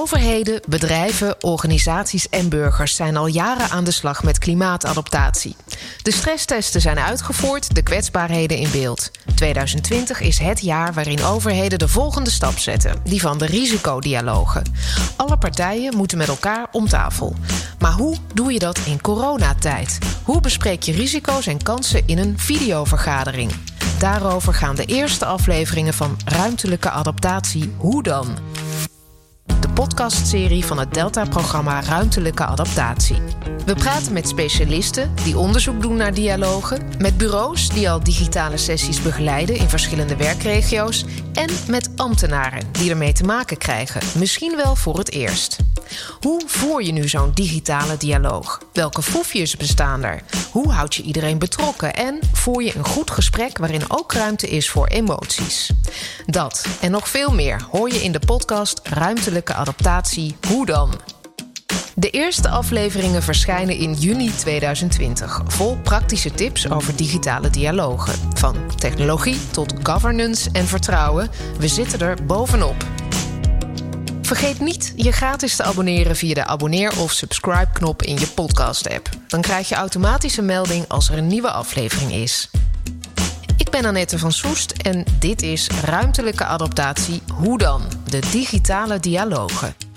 Overheden, bedrijven, organisaties en burgers zijn al jaren aan de slag met klimaatadaptatie. De stresstesten zijn uitgevoerd, de kwetsbaarheden in beeld. 2020 is het jaar waarin overheden de volgende stap zetten, die van de risicodialogen. Alle partijen moeten met elkaar om tafel. Maar hoe doe je dat in coronatijd? Hoe bespreek je risico's en kansen in een videovergadering? Daarover gaan de eerste afleveringen van Ruimtelijke Adaptatie Hoe dan? Podcastserie van het Delta-programma Ruimtelijke Adaptatie. We praten met specialisten die onderzoek doen naar dialogen, met bureaus die al digitale sessies begeleiden in verschillende werkregio's en met ambtenaren die ermee te maken krijgen, misschien wel voor het eerst. Hoe voer je nu zo'n digitale dialoog? Welke foefjes bestaan er? Hoe houd je iedereen betrokken? En voer je een goed gesprek waarin ook ruimte is voor emoties? Dat en nog veel meer hoor je in de podcast Ruimtelijke Adaptatie Hoe dan? De eerste afleveringen verschijnen in juni 2020, vol praktische tips over digitale dialogen. Van technologie tot governance en vertrouwen, we zitten er bovenop. Vergeet niet je gratis te abonneren via de abonneer- of subscribe-knop in je podcast-app. Dan krijg je automatisch een melding als er een nieuwe aflevering is. Ik ben Annette van Soest en dit is Ruimtelijke Adaptatie Hoe dan? De digitale dialogen.